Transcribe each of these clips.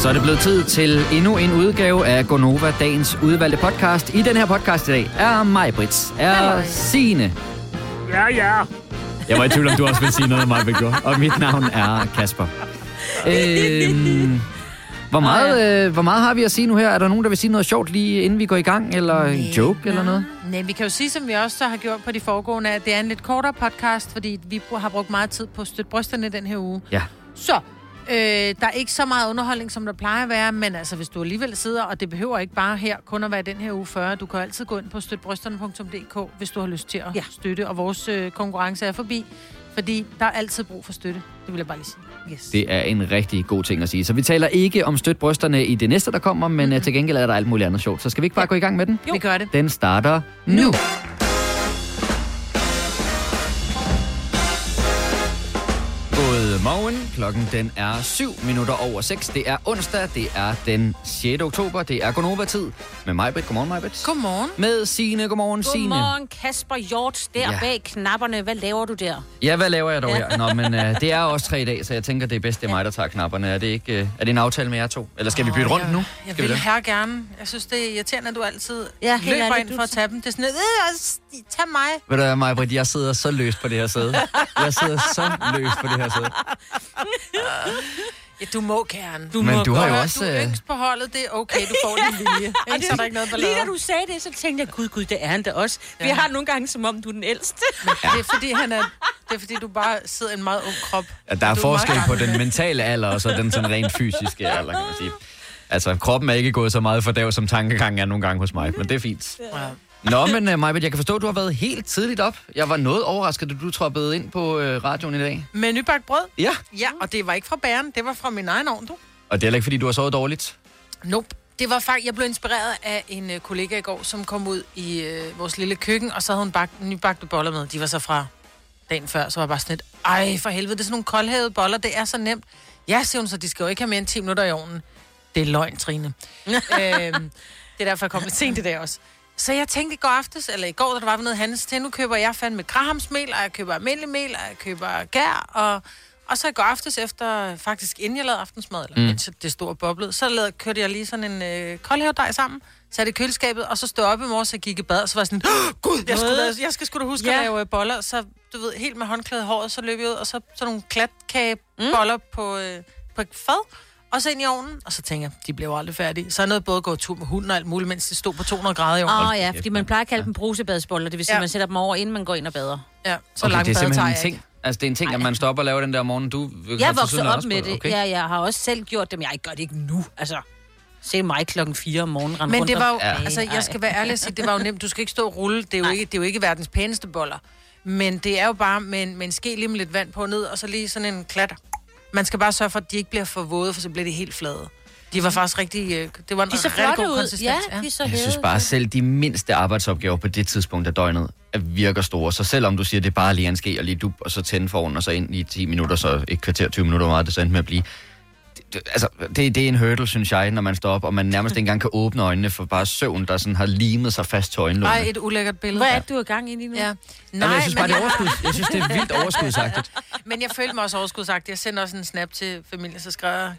Så er det blevet tid til endnu en udgave af Gonova, dagens udvalgte podcast. I den her podcast i dag er mig, Brits, er Sine. Ja, ja. Jeg var i tvivl om, du også vil sige noget om mig, Victor. Og mit navn er Kasper. Øhm, hvor, meget, øh, hvor meget har vi at sige nu her? Er der nogen, der vil sige noget sjovt lige inden vi går i gang? Eller en joke eller noget? Nej, vi kan jo sige, som vi også så har gjort på de foregående, at det er en lidt kortere podcast, fordi vi har brugt meget tid på at støtte brysterne den her uge. Ja. Så, øh, der er ikke så meget underholdning, som der plejer at være, men altså, hvis du alligevel sidder, og det behøver ikke bare her kun at være den her uge 40, du kan altid gå ind på støtbrysterne.dk, hvis du har lyst til at ja. støtte, og vores øh, konkurrence er forbi, fordi der er altid brug for støtte. Det vil jeg bare lige sige. Yes. Det er en rigtig god ting at sige. Så vi taler ikke om støt brysterne i det næste, der kommer, men mm-hmm. til gengæld er der alt muligt andet sjovt. Så skal vi ikke bare ja. gå i gang med den? Jo. Vi gør det. Den starter nu. nu. Klokken den er 7 minutter over 6. Det er onsdag. Det er den 6. oktober. Det er Gonova-tid. Med mig, Britt. Godmorgen, mig, Britt. Godmorgen. Med Signe. Godmorgen, Signe. Godmorgen, Kasper Hjort. Der ja. bag knapperne. Hvad laver du der? Ja, hvad laver jeg dog her? Nå, men uh, det er også tre dage, så jeg tænker, det er bedst, det er mig, der tager knapperne. Er det, ikke, uh, er det en aftale med jer to? Eller skal oh, vi bytte rundt jeg, nu? Jeg skal vil her gerne. Jeg synes, det er irriterende, at du altid ja, løber ind for at tage dem. Det er sådan, øh, tag mig. Ved du hvad, mig, Britt, jeg sidder så løst på det her sæde. Jeg sidder så løst på det her sæde. Ja, du må, Karen. Du Men må du har jo også... Du er yngst på holdet, det er okay, du får din vilje. Ikke, så er der ikke noget ballade. Lige da du sagde det, så tænkte jeg, gud, gud, det er han da også. Ja. Vi har nogle gange, som om du er den ældste. Men det er fordi, han er, det er fordi, du bare sidder i en meget ung krop. Ja, der er forskel er på den mentale alder, og så den sådan rent fysiske alder, kan man sige. Altså, kroppen er ikke gået så meget for dag, som tankegangen er nogle gange hos mig, men det er fint. Ja. Nå, men uh, Majbet, jeg kan forstå, at du har været helt tidligt op. Jeg var noget overrasket, at du troppede ind på uh, radioen i dag. Med nybagt brød? Ja. Ja, og det var ikke fra bæren, det var fra min egen ovn, du. Og det er heller ikke, fordi du har sovet dårligt? Nope. Det var faktisk, jeg blev inspireret af en uh, kollega i går, som kom ud i uh, vores lille køkken, og så havde hun bagt, nybagte boller med. De var så fra dagen før, så var jeg bare sådan lidt, ej for helvede, det er sådan nogle koldhævede boller, det er så nemt. Ja, siger hun så, de skal jo ikke have mere end 10 minutter i ovnen. Det er løgn, Trine. øhm, det er derfor, jeg kom lidt sent i dag også. Så jeg tænkte i går aftes, eller i går, da der var noget handels til, nu køber jeg fandme grahamsmel, og jeg køber almindelig mel, og jeg køber gær, og, og så i går aftes efter, faktisk inden jeg lavede aftensmad, eller mm. mens det store boblet, så lavede, kørte jeg lige sådan en øh, koldhævdej sammen, satte i køleskabet, og så stod op i morges og gik i bad, og så var jeg sådan, oh, gud, jeg skulle, da, jeg skal sgu da huske ja. at lave øh, boller, så du ved, helt med håndklædet håret, så løb jeg ud, og så sådan nogle klatkageboller mm. på, øh, på et fad, og så ind i ovnen, og så tænker jeg, de blev aldrig færdige. Så er noget både at gå tur med hunden og alt muligt, mens de stod på 200 grader i ovnen. Åh oh, ja, fordi man plejer at kalde dem brusebadsboller, det vil sige, ja. man sætter dem over, inden man går ind og bader. Ja, så okay, langt det er simpelthen en ting. Altså, det er en ting, Ej. at man stopper og laver den der morgen. Du jeg vokset op med det. Okay. Ja, jeg har også selv gjort dem. Jeg gør det ikke nu. Altså, se mig klokken 4 om morgenen Men det var jo, ja. altså, jeg skal være ærlig og sige, det var jo nemt. Du skal ikke stå og rulle. Det er jo, ikke, det er jo ikke verdens pæneste boller. Men det er jo bare med en, med en ske lige med lidt vand på ned, og så lige sådan en klat. Man skal bare sørge for, at de ikke bliver for våde, for så bliver de helt flade. De var faktisk rigtig... øh, Det var en De så rigtig god ud. konsistens. Ja, de så Jeg synes bare, at selv de mindste arbejdsopgaver på det tidspunkt af døgnet er- virker store. Så selvom du siger, at det er bare lige en ske og lige dup, og så tænde foran, og så ind i 10 minutter, så et kvarter, 20 minutter, hvor meget det så endte med at blive. Altså, det, det er en hurdle, synes jeg, når man står op, og man nærmest ikke engang kan åbne øjnene for bare søvn, der sådan har limet sig fast til øjenlågene. et ulækkert billede. Hvad er det, du er i gang i lige nu? Ja. Jamen, jeg synes bare, men, det er overskud. Jeg synes, det er vildt overskudsagtigt. men jeg følte mig også overskudsagt. Jeg sendte også en snap til familien, så skrev jeg,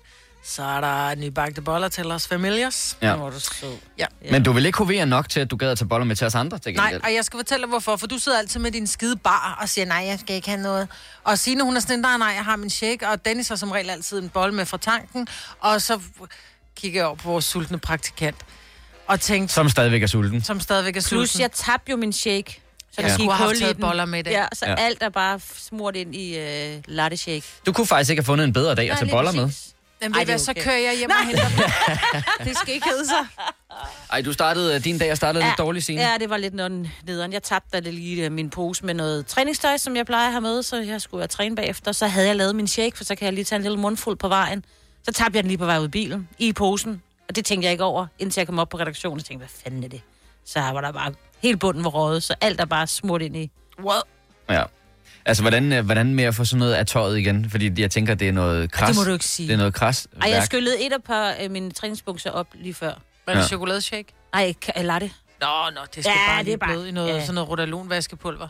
så er der nybagte boller til os familiers. Ja. Hvor er du sød. Ja. Men du vil ikke hovere nok til, at du gad at tage boller med til os andre, til Nej, og jeg skal fortælle dig, hvorfor. For du sidder altid med din skide bar og siger, nej, jeg skal ikke have noget. Og Signe, hun er sådan, nej, nej, jeg har min shake. Og Dennis har som regel altid en bold med fra tanken. Og så kigger jeg over på vores sultne praktikant. Og tænkte, som, stadigvæk er sulten. som stadigvæk er Plus, sulten. jeg tabte jo min shake. Så Jeg der skulle gik have haft hul i taget boller med i dag. Ja, så Ja. ja. alt er bare smurt ind i uh, latte shake. Du kunne faktisk ikke have fundet en bedre dag at tage boller med. Jamen, Ej, det er hvad, så okay. kører jeg hjem og henter dem. det skal ikke hedde sig. Ej, du startede, din dag startede lidt dårligt, Signe. Ja, det var lidt noget nederen. Jeg tabte da lige øh, min pose med noget træningstøj, som jeg plejer at have med, så jeg skulle have træne bagefter. Så havde jeg lavet min shake, for så kan jeg lige tage en lille mundfuld på vejen. Så tabte jeg den lige på vej ud i bilen, i posen. Og det tænkte jeg ikke over, indtil jeg kom op på redaktionen og tænkte, hvad fanden er det? Så var der bare helt bunden var røget, så alt er bare smurt ind i. What? Ja. Altså, hvordan, øh, hvordan med at få sådan noget af tøjet igen? Fordi jeg tænker, det er noget kras. det må du ikke sige. Det er noget kras. Ej, jeg skyllede et af par øh, mine træningsbukser op lige før. Var det Ja. chokoladeshake? Ej, ka- øh, latte. Nå, nå, det skal Ja, bare det lige er bare- bløde i noget, ja. sådan noget rotalon-vaskepulver.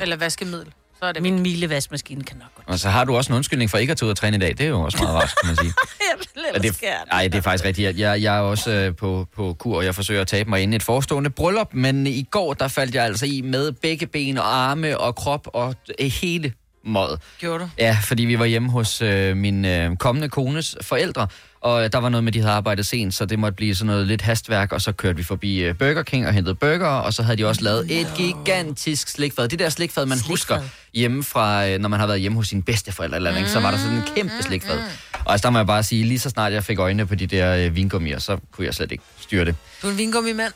Eller vaskemiddel. Så er det Min milevaskemaskine kan nok godt. Og så har du også en undskyldning for ikke at tage ud og træne i dag. Det er jo også meget rart, kan man sige. jeg det, nej, det er faktisk rigtigt. Jeg, jeg er også øh, på, på kur, og jeg forsøger at tabe mig inden et forestående bryllup, men i går, der faldt jeg altså i med begge ben og arme og krop og øh, hele måde. Gjorde du? Ja, fordi vi var hjemme hos øh, min øh, kommende kones forældre, og øh, der var noget med, at de havde arbejdet sent, så det måtte blive sådan noget lidt hastværk, og så kørte vi forbi øh, Burger King og hentede burger, og så havde de også lavet et gigantisk slikfad. Det der slikfad, man Slikfad. husker hjemme fra, øh, når man har været hjemme hos sine bedsteforældre eller andet, ikke? så var der sådan en kæmpe slikfad. Og altså, der må jeg bare sige, lige så snart jeg fik øjnene på de der vingummier, så kunne jeg slet ikke styre det. Du er en vingummi-mand.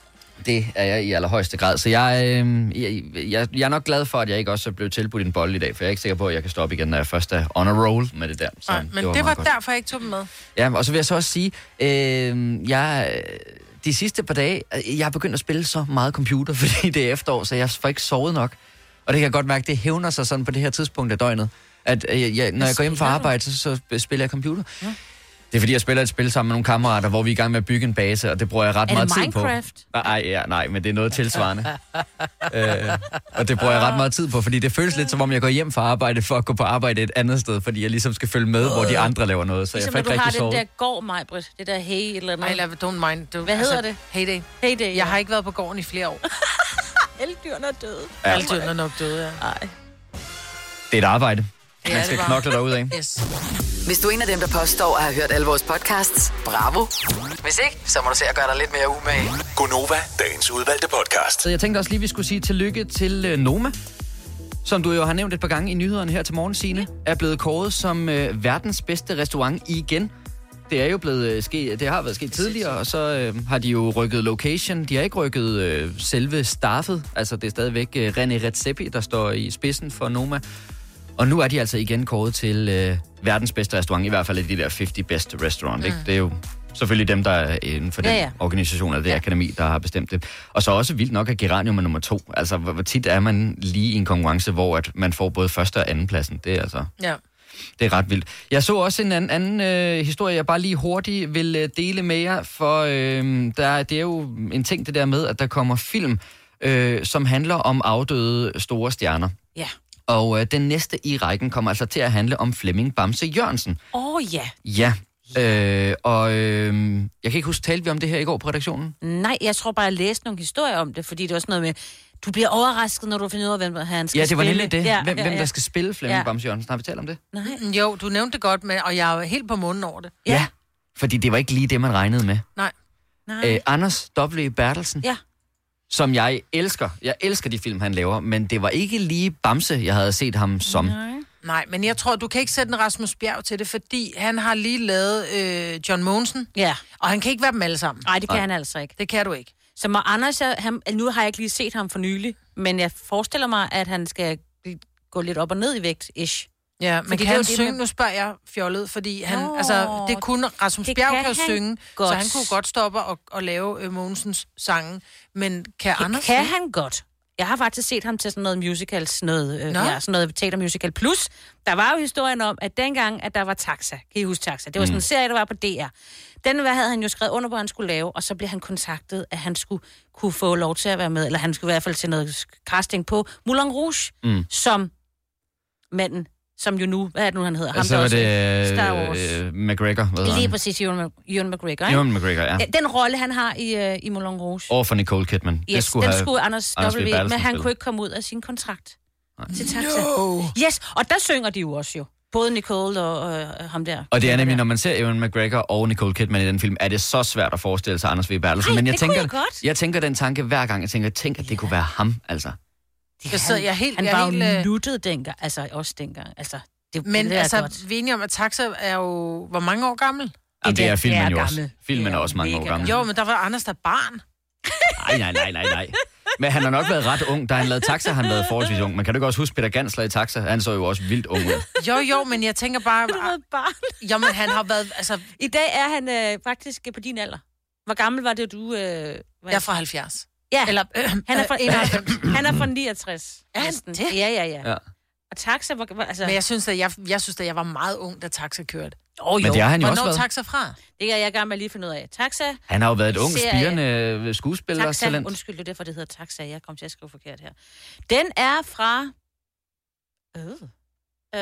Det er jeg i allerhøjeste grad. Så jeg, øh, jeg, jeg, jeg er nok glad for, at jeg ikke også blev tilbudt en bold i dag, for jeg er ikke sikker på, at jeg kan stoppe igen, når jeg først er on a roll med det der. Så Nej, men det var, det var godt. derfor, jeg ikke tog dem med. Ja, og så vil jeg så også sige, øh, jeg, de sidste par dage, øh, jeg har begyndt at spille så meget computer, fordi det er efterår, så jeg får ikke sovet nok. Og det kan jeg godt mærke, det hævner sig sådan på det her tidspunkt af døgnet. At øh, jeg, når jeg går hjem fra arbejde, så, så spiller jeg computer. Ja. Det er fordi, jeg spiller et spil sammen med nogle kammerater, hvor vi er i gang med at bygge en base, og det bruger jeg ret Er meget det tid på. Minecraft? Nej, ja, nej, men det er noget tilsvarende. øh, og det bruger jeg ret meget tid på, fordi det føles lidt som om, jeg går hjem fra arbejde for at gå på arbejde et andet sted, fordi jeg ligesom skal følge med, hvor de andre laver noget, så Ligesom jeg får du ikke har rigtig den sovet. der gård, Majbrit. Det der hey eller I noget. love it, don't mind. Du, Hvad hedder det? Heyday. Hey, det Jeg har ikke været på gården i flere år. Alle dyrene er døde. Ja. Alle dyrene er nok døde, ja. Nej. Det er et arbejde. Ja, Man skal knokle derud af. Yes. Hvis du er en af dem, der påstår at have hørt alle vores podcasts, bravo. Hvis ikke, så må du se at gøre dig lidt mere umage. Gonova, dagens udvalgte podcast. Så jeg tænkte også lige, vi skulle sige tillykke til øh, Noma, som du jo har nævnt et par gange i nyhederne her til morgen, Signe, er blevet kåret som øh, verdens bedste restaurant igen. Det er jo blevet øh, ske, det har været sket tidligere, og så øh, har de jo rykket location. De har ikke rykket øh, selve staffet. Altså det er stadigvæk øh, René Redzepi, der står i spidsen for Noma. Og nu er de altså igen kåret til øh, verdens bedste restaurant, i hvert fald i de der 50 best restaurant. Mm. Ikke? Det er jo selvfølgelig dem, der er inden for den Ja, ja, ja. ja. organisation, eller det ja. akademi, der har bestemt det. Og så også vildt nok, at Geranium er nummer to. Altså, hvor, hvor tit er man lige i en konkurrence, hvor at man får både første og anden pladsen. Det er altså... Ja. Det er ret vildt. Jeg så også en anden, anden øh, historie, jeg bare lige hurtigt vil øh, dele med jer, for øh, der, det er jo en ting det der med, at der kommer film, øh, som handler om afdøde store stjerner. Ja. Og øh, den næste i rækken kommer altså til at handle om Flemming Bamse Jørgensen. Åh oh, ja. Ja, øh, og øh, jeg kan ikke huske, talte vi om det her i går på redaktionen? Nej, jeg tror bare, jeg læste nogle historier om det, fordi det var sådan noget med, du bliver overrasket, når du finder ud af, hvem han skal Ja, det var spille. nemlig det. Ja, hvem, ja, hvem ja. der skal spille Flemming Ja. ja. Bamse Jørgensen. Har vi talt om det? Nej. Jo, du nævnte det godt, med, og jeg er helt på munden over det. Ja. Fordi det var ikke lige det, man regnede med. Nej. Nej. Øh, Anders W. Bertelsen, Ja. Som jeg elsker. Jeg elsker de film, han laver, men det var ikke lige Bamse, jeg havde set ham som. Nej. Nej, men jeg tror, du kan ikke sætte en Rasmus Bjerg til det, fordi han har lige lavet øh, John Mogensen, Ja. og han kan ikke være dem alle sammen. Nej, det kan han altså ikke. Det kan du ikke. Så må Anders, jeg- han, nu har jeg ikke lige set ham for nylig, men jeg forestiller mig, at han skal gå lidt op og ned i vægt, ish. Ja, men Fordi kan det han det synge? med- Nu spørger jeg fjollet, fordi han, Nå, altså, det kunne Rasmus det Bjerg kan kan, synge, godt. så han kunne godt stoppe og, og lave øh, Mogensens sange. Men kan Kan, Anders kan han godt? Jeg har faktisk set ham til sådan noget musicals, noget, øh, Nå. ja, sådan noget teater musical. Plus, der var jo historien om, at dengang, at der var Taxa, kan I huske Taxa? Det var sådan en serie, der var på DR. Den hvad havde han jo skrevet under at han skulle lave, og så blev han kontaktet, at han skulle kunne få lov til at være med, eller han skulle i hvert fald til noget casting på Moulin Rouge, Mm. som manden, som jo nu, hvad er det nu, han hedder? Og så der var også- det Star Wars. øh, McGregor, hvad Lige han? præcis, Ewan Ewan McGregor, ikke? Ewan McGregor, ja. Ja, Den rolle, han har i, øh, i Moulin Rouge. Over for Nicole Kidman. Yes, det skulle den have... skulle Anders, Anders W. Men han spille. kunne ikke komme ud af sin kontrakt til Taxa. No. Yes, og der synger de jo også jo. Både Nicole og øh, ham der. Og det er nemlig, når man ser Ewan McGregor og Nicole Kidman i den film, er det så svært at forestille sig Anders W. Bertelsen. Ej, Men jeg det kunne tænker, jeg godt. jeg tænker den tanke hver gang. Jeg tænker, tænk, at det kunne være ham, altså. Jeg sidder- jeg er helt- han jeg er var helt, jo øh, nuttet dengang. Altså, også dengang. Altså, det, Men det er altså, godt. vi er enige om, at Taxa er jo... Hvor mange år gammel? Jamen, det er det er filmen jo også. gammel. Filmen Det er er også mange år gammel. Jo, men der var Anders der barn. Nej, nej, nej, nej, nej. Men han har nok været ret ung. Da han lavede Taxa, har han været forholdsvis ung. Men kan du ikke også huske Peter Gansler i Taxa? Han så jo også vildt ung ud. Jo, jo, men jeg tænker bare... Du var et barn. Jamen, han har været... Altså, I dag er han øh, faktisk på din alder. Hvor gammel var det, du... Øh, jeg er fra 70. Ja, Eller, øh, han er fra, øh, 91. han er fra 69. Er han det? Ja, ja, ja. Ja. Og taxa, hvor, hvor- altså... Men jeg synes, at jeg, jeg synes, at jeg var meget ung, da Taxa kørte. oh, Men det har han jo også Hvornår været. Taxa fra? Det er jeg i gang med at lige finde ud af. Taxa, Han har jo været et ung, spirende øh, skuespiller. Taxa, Talent. undskyld, det er derfor, det hedder Taxa. Jeg kom til at skrive forkert her. Den er fra... Øh. Øh,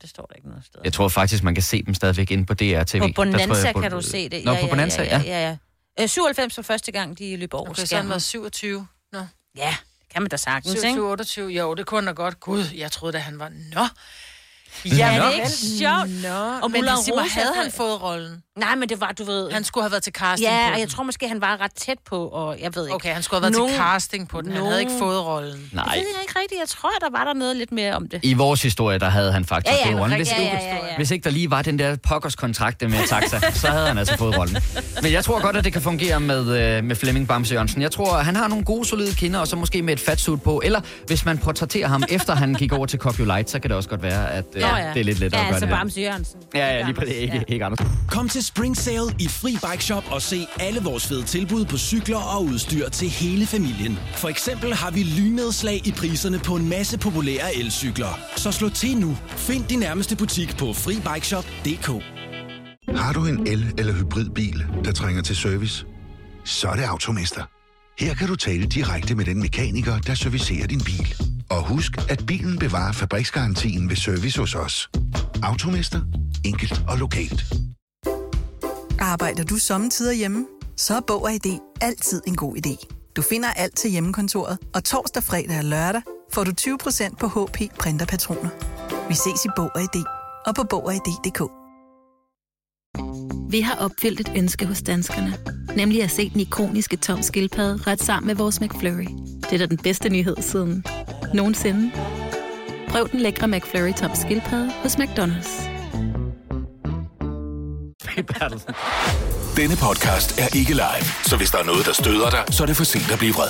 det står der ikke noget sted. Jeg tror faktisk, man kan se dem stadigvæk inde på DR-TV. På Bonanza jeg, på- kan du se det. Nå, på Bonanza, ja. ja, ja. Øh, 97 var første gang, de løb over Okay, så har han skærmen. været 27. Nå. Ja, det kan man da sagtens, ikke? 27, 28. Jo, det kunne han da godt. Gud, jeg troede da, han var... Nå. Ja, Nå. det er ikke sjovt. Nå. Og Men mig, Rouge havde han fået rollen? Nej, men det var, du ved... Han skulle have været til casting ja, på og jeg tror måske, han var ret tæt på, og jeg ved ikke. Okay, han skulle have været Nogen- til casting på den. Han havde ikke nogen- fået rollen. Nej. Det ved jeg ikke rigtigt. Jeg tror, der var der noget lidt mere om det. I vores historie, der havde han faktisk Ja, ja, fået rollen. Hvis, ja, ikke, ja, ja, ja. hvis ikke der lige var den der pokkers kontrakt med Taxa, så havde han altså fået rollen. Men jeg tror godt, at det kan fungere med, øh, med Flemming Bamse Jørgensen. Jeg tror, han har nogle gode, solide kinder, og så måske med et fatsuit på. Eller hvis man portrætterer ham, efter han gik over til Copyright, så kan det også godt være, at øh, Nå, det er lidt lettere ja, at gøre altså det. der. Bamse Jørgensen. Ja, ja, lige præcis. Ikke, ikke andet. Kom til Spring Sale i Fri Bike Shop og se alle vores fede tilbud på cykler og udstyr til hele familien. For eksempel har vi lynedslag i priserne på en masse populære elcykler. Så slå til nu. Find din nærmeste butik på FriBikeShop.dk. Har du en el- eller hybridbil, der trænger til service? Så er det Automester. Her kan du tale direkte med den mekaniker, der servicerer din bil. Og husk, at bilen bevarer fabriksgarantien ved service hos os. Automester. Enkelt og lokalt. Arbejder du sommetider hjemme? Så er Bog og ID altid en god idé. Du finder alt til hjemmekontoret, og torsdag, fredag og lørdag får du 20% på HP printerpatroner. Vi ses i Bog og ID og på Bog og ID.dk. Vi har opfyldt et ønske hos danskerne. Nemlig at se den ikoniske tom skildpadde ret sammen med vores McFlurry. Det er da den bedste nyhed siden nogensinde. Prøv den lækre McFlurry tom skildpadde hos McDonald's. Denne podcast er ikke live, så hvis der er noget, der støder dig, så er det for sent at blive vred.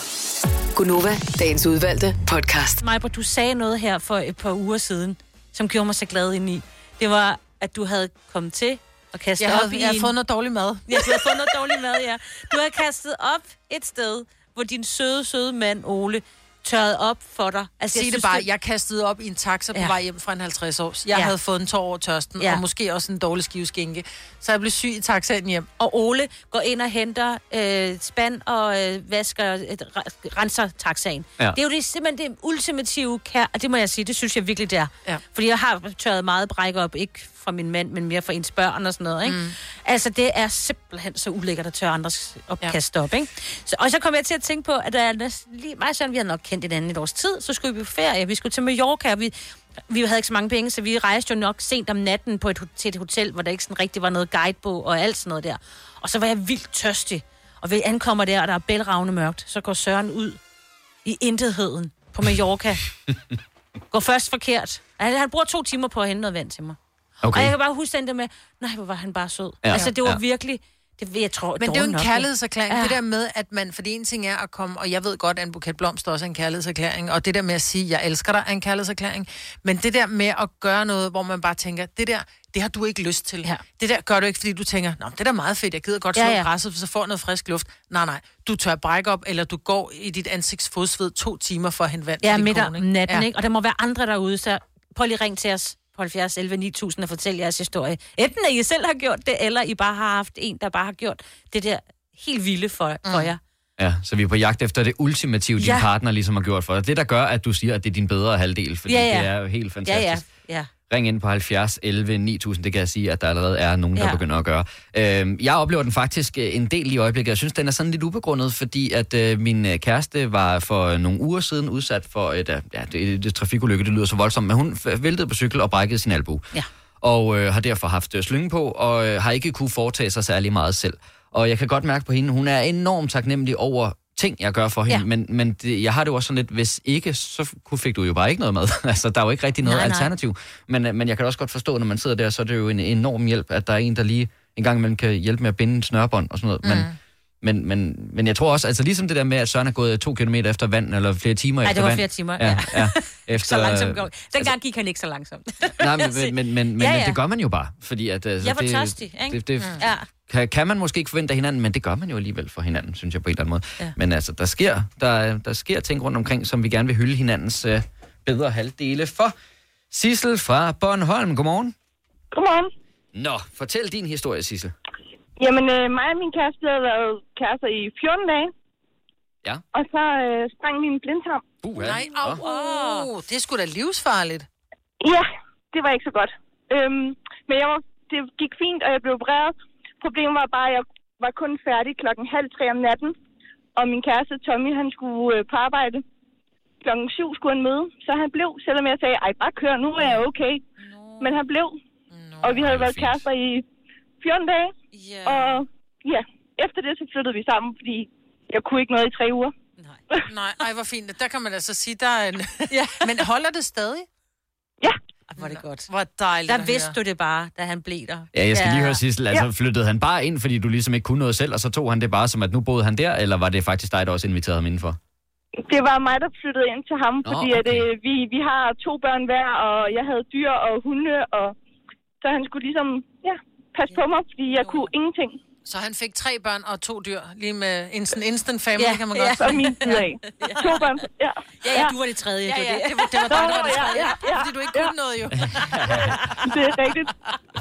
Gunova, dagens udvalgte podcast. Majbert, du sagde noget her for et par uger siden, som gjorde mig så glad ind i. Det var, at du havde kommet til at kaste Jeg, op havde, i jeg har fået noget dårlig mad. Ja, du har fået noget dårlig mad, ja. Du har kastet op et sted, hvor din søde, søde mand, Ole, tørrede op for dig. Altså, Sig det bare, jeg kastede op i en taxa på Ja. vej hjem fra en 50 års. Jeg Ja. havde fået en tår over tørsten, Ja. og måske også en dårlig skiveskænke. Så jeg blev syg i taxaen hjem. Og Ole går ind og henter øh, spand og øh, vasker, øh, re- renser taxaen. Ja. Det er jo det, simpelthen det ultimative kær, og det må jeg sige, det synes jeg virkelig, det er. Ja. Fordi jeg har tørret meget bræk op, ikke fra min mand, men mere fra ens børn og sådan noget, ikke? Mm. Altså, det er simpelthen så ulækkert at tørre andres opkast ja. op, ikke? Så, og så kom jeg til at tænke på, at der er næsten lige meget sådan, vi har nok kendt hinanden et års tid, så skulle vi på ferie, vi skulle til Mallorca, og vi, vi havde ikke så mange penge, så vi rejste jo nok sent om natten på et, til et hotel, hvor der ikke sådan rigtig var noget guidebog og alt sådan noget der. Og så var jeg vildt tørstig. Og vi ankommer der, og der er bælragende mørkt. Så går Søren ud i intetheden på Mallorca. går først forkert. Han, han bruger to timer på at hente noget vand til mig. Okay. Og jeg kan bare huske den der med, nej, hvor var han bare sød. Ja. Altså, det var Ja. virkelig, det jeg tror, Men det er jo en nok, kærlighedserklæring. Ja. Det der med, at man... For det ene ting er at komme... Og jeg ved godt, at en buket blomster også er en kærlighedserklæring. Og det der med at sige, jeg elsker dig, er en kærlighedserklæring. Men det der med at gøre noget, hvor man bare tænker, det der, det har du ikke lyst til. Ja. Det der gør du ikke, fordi du tænker, Nå, det er da meget fedt, jeg gider godt slå Ja, ja, græsset, så får noget frisk luft. Nej, nej. Du tør brække op, eller du går i dit ansigts fodsved to timer for at hente vand Ja, til din midt om kone, natten, Ja. ikke? Og der må være andre derude, så prøv lige at ringe til os på 70 11 9000 og fortæl jeres historie. Enten at I selv har gjort det, eller I bare har haft en, der bare har gjort det der helt vilde for, for jer. Ja, så vi er på jagt efter det ultimative, din Ja. partner ligesom har gjort for dig. Det, der gør, at du siger, at det er din bedre halvdel, fordi Ja, ja. det er jo helt Ja, fantastisk. ja, ja. Ring ind på 70 11 9000, det kan jeg sige, at der allerede er nogen, der Ja. begynder at gøre. Øhm, jeg oplever den faktisk øh, en del i øjeblikket. Jeg synes, den er sådan lidt ubegrundet, fordi at øh, min øh, kæreste var for nogle uger siden udsat for et, øh, ja, det, det trafikulykke, det lyder så voldsomt, men hun væltede på cykel og brækkede sin albu. Ja. Og øh, har derfor haft øh, slynge på, og øh, har ikke kunne foretage sig særlig meget selv. Og jeg kan godt mærke på hende, hun er enormt taknemmelig over ting, jeg gør for hende, Ja. men, men det, jeg har det jo også sådan lidt, hvis ikke, så kunne- fik du jo bare ikke noget med. altså, der er jo ikke rigtig noget Nej, nej. alternativ. Men, øh, men jeg kan også godt forstå, når man sidder der, så er det jo en enorm hjælp, at der er en, der lige en gang imellem kan hjælpe med at binde en snørbånd og sådan noget. Men, men, men, men jeg tror også, altså ligesom det der med, at Søren er gået to kilometer efter vand, eller flere timer Ej, efter det var vand. flere timer, Ja, ja. ja. Efter, Så langsomt går. Dengang gik han ikke så langsomt. Nej, men, men, men, men, Ja, ja, ja. ja. det gør man jo bare, fordi at... Altså, Jeg var det, tørstig, ikke? Det, det, Ja. Kan, kan man måske ikke forvente af hinanden, men det gør man jo alligevel for hinanden, synes jeg på en eller anden måde. Ja. Men altså, der sker, der, der sker ting rundt omkring, som vi gerne vil hylde hinandens øh, bedre halvdele for. Sissel fra Bornholm, godmorgen. Godmorgen. Nå, fortæl din historie, Sissel. Jamen, øh, mig og min kæreste havde været kærester i 14 dage. Ja. Og så øh, sprang min blindtarm. Uh, Nej, au, oh, det er sgu da livsfarligt. Ja, det var ikke så godt. Øhm, men jeg var, det gik fint, og jeg blev opereret. Problemet var bare, at jeg var kun færdig klokken halv tre om natten. Og min kæreste Tommy, han skulle øh, på arbejde. Klokken syv skulle han møde, så han blev, selvom jeg sagde, ej, bare kør, nu er jeg okay. Men han blev, og vi havde været kærester i 14 dage. Ja. Og ja, efter det så flyttede vi sammen, fordi jeg kunne ikke noget i tre uger. Nej, ej, hvor fint. Der kan man altså sige, der er en... ja. Men holder det stadig? Ja. Hvor det godt. Hvor dejligt Der at vidste du det bare, da han blev der. Ja, jeg skal lige høre Sissel, altså Ja. flyttede han bare ind, fordi du ligesom ikke kunne noget selv, og så tog han det bare som, at nu boede han der, eller var det faktisk dig, der også inviterede ham indenfor? Det var mig, der flyttede ind til ham, Nå, fordi at, okay. øh, vi, vi har to børn hver, og jeg havde dyr og hunde, og så han skulle ligesom ja, passe på mig, fordi jeg kunne ingenting. Så han fik tre børn og to dyr, lige med en sådan instant family, Ja, kan man ja. godt Så min side af. To børn, ja. Ja, ja, du var det tredje. Ja, ja, det. det var, det var dig, der var det Nå, ja, tredje. ja, ja. Fordi du ikke kunne noget, jo. Det er rigtigt.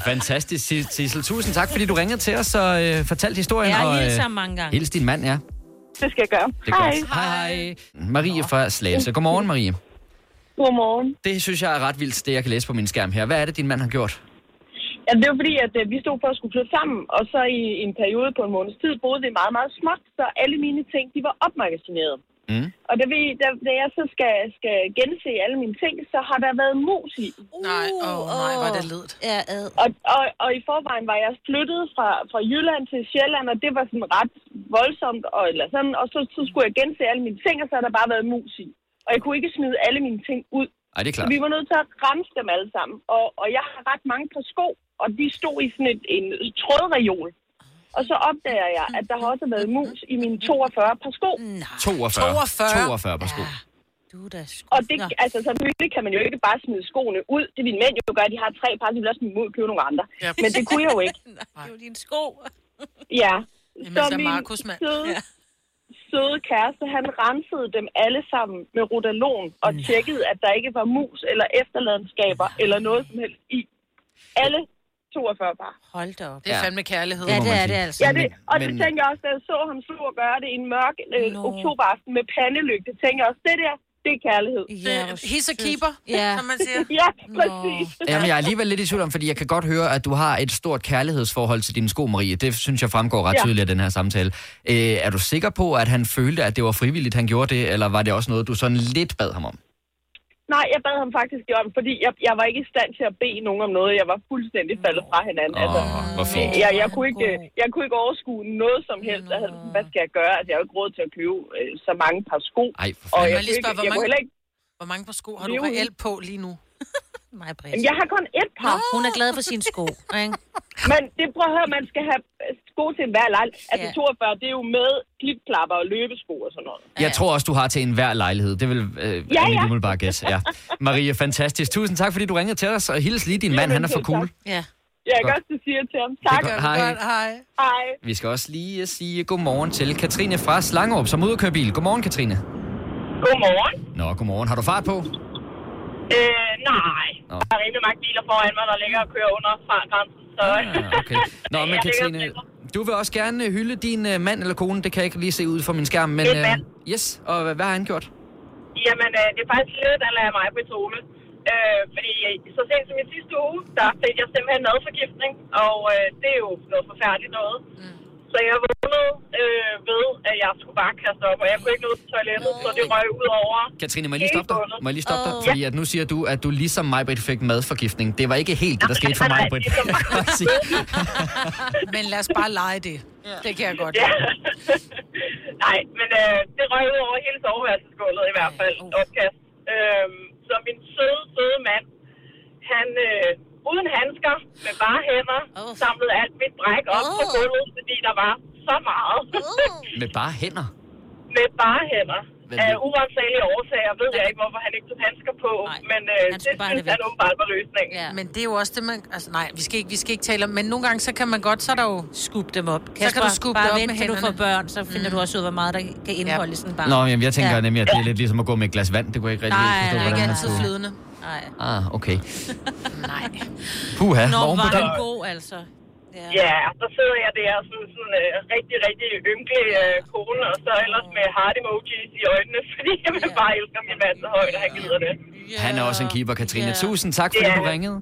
Fantastisk, Sis- Sissel. Tusind tak, fordi du ringede til os og øh, fortalte historien. Jeg og, øh, hilst ham mange gange. Hils din mand, ja. Det skal jeg gøre. Det Hej. godt. Hej. Marie fra Slagelse. Godmorgen, Marie. Godmorgen. Det synes jeg er ret vildt, det jeg kan læse på min skærm her. Hvad er det, din mand har gjort? Ja, det var fordi, at øh, vi stod for at skulle flytte sammen, og så i en periode på en måneds tid boede vi meget, meget småt, så alle mine ting, de var opmagasineret. Mm. Og da, vi, da, da jeg så skal, skal gense alle mine ting, så har der været mus i. Nej, åh oh, nej, hvor er det ledt. Ja, ad. Og, og, og i forvejen var jeg flyttet fra, fra Jylland til Sjælland, og det var sådan ret voldsomt. Og, eller sådan, og så, så skulle jeg gense alle mine ting, og så har der bare været mus i. Og jeg kunne ikke smide alle mine ting ud. Ej, det er Så klart. vi var nødt til at rense dem alle sammen. Og, og jeg har ret mange par sko, og de stod i sådan et, en trådreol. Og så opdager jeg, at der har også været mus i mine 42 par sko. 42. 42. 42 på sko. Du er da sgu... Og det, Nå. altså, selvfølgelig kan man jo ikke bare smide skoene ud. Det vil mænd jo gøre. De har tre par, så de vil også smide ud og købe nogle andre. Ja. Men det kunne jeg jo ikke. Nej, det er jo dine sko. Ja. Jamen, Så så min Markus, mand. søde, søde kæreste, han rensede dem alle sammen med rodalon og tjekkede, at der ikke var mus eller efterladenskaber eller noget som helst i. Alle 42 par. Hold da op. Det er Ja. fandme kærlighed. Ja, det er det altså. Ja, det, og det men- tænker jeg også, da jeg så ham stå og gøre det i en mørk øh, Nå. oktoberaften med pandelygte, tænker jeg også, det der, det er kærlighed. Ja, he's a sødt. keeper, Ja. som man siger. Ja, præcis. Jamen, jeg er alligevel lidt i tvivl om, fordi jeg kan godt høre, at du har et stort kærlighedsforhold til dine sko, Marie. Det synes jeg fremgår ret Ja. tydeligt af den her samtale. Øh, er du sikker på, at han følte, at det var frivilligt, han gjorde det, eller var det også noget, du sådan lidt bad ham om? Nej, jeg bad ham faktisk om, fordi jeg, jeg var ikke i stand til at bede nogen om noget. Jeg var fuldstændig faldet fra hinanden. Åh, altså, hvor fint. jeg, jeg, kunne ikke, jeg kunne ikke overskue noget som helst. Jeg havde, sådan, hvad skal jeg gøre? Altså, jeg har jo ikke råd til at købe øh, så mange par sko. Ej, for Og fanden. jeg, Må jeg lige kunne spørge, ikke, hvor jeg kunne mange- heller ikke... Hvor mange par sko har du reelt på lige nu? Mig, Britt. Jeg har kun ét par. Hun er glad for sine sko, ikke? Men det prøv at høre, man skal have sko til hver lejl. Altså Ja. 42, det er jo med klipklapper og løbesko og sådan noget. Jeg tror også, du har til enhver lejlighed. Det vil øh, ja, Ja, ja. ja. umiddelbart gætte. Ja. Marie, fantastisk. Tusind tak, fordi du ringede til os, og hils lige din mand. Han er for cool. tak. Ja. Jeg kan Godt. også sige til ham. Tak. godt. Hej. Godt, hej. Hej. Vi skal også lige øh, sige godmorgen til Katrine fra Slangerup, som er ude at køre bil. Godmorgen, Katrine. Godmorgen. Nå, godmorgen. Har du fart på? Øh, nej. Nå. Der er rimelig mange biler foran mig, der ligger og kører under fartgrænsen. Så... Ah, okay. Nå, men Katrine, du vil også gerne øh, hylde din øh, mand eller kone. Det kan jeg ikke lige se ud fra min skærm, men... En mand. yes, og hvad, har han gjort? Jamen, øh, det er faktisk lidt, der lader mig på tone. Øh, fordi øh, så sent som i sidste uge, der fik jeg simpelthen madforgiftning, og øh, det er jo noget forfærdeligt noget. Mm. Så jeg vågnede øh, ved, at jeg skulle bare kaste op, og jeg kunne ikke nå til toilettet, så det røg ud over. Katrine, må jeg lige stoppe dig? Må jeg lige stoppe dig? Åh. Fordi at nu siger du, at du ligesom mig, Britt, fik madforgiftning. Det var ikke helt det, der skete for mig, Britt. det er så Men lad os bare lege det. Det kan jeg godt. Ja. Nej, men øh, det røg ud over hele soveværelsesgulvet i hvert fald. Opkast. Øhm, så min søde, søde mand, han øh, uden handsker, med bare hænder, Åh. samlede alt mit bræk op på Åh. gulvet, fordi der var så meget. Med bare hænder. med bare hænder. Af det- urensagelige årsager ved jeg ikke, hvorfor han ikke tog handsker på, Nej, men han det skulle bare synes han åbenbart var løsningen. ja. Men det er jo også det, man... Altså, nej, vi skal ikke, vi skal ikke tale om... Men nogle gange, så kan man godt, så er der jo... Skub dem op. kan du skubbe bare det op vent, med til du får hænderne. børn, så finder du også ud, hvor meget der kan indeholde i sådan en barn. Nå, jamen, jeg tænker Ja. ja. nemlig, at det er lidt ligesom at gå med et glas vand. Det kunne jeg ikke rigtig Nej, helt forstå, nej, Det er hvordan ikke man altid skulle... flydende. Nej. Ah, okay. Nej. Puha, Nå, på var den. god, altså. Ja. Ja, så sidder jeg der som sådan øh, rigtig, rigtig ynkelig øh, kone, og så ellers med heart emojis i øjnene, fordi jeg ja. bare elsker min mand så højt, og han gider det. Han er også en keeper, Katrine. Ja. Tusind tak, fordi Ja. du ringede.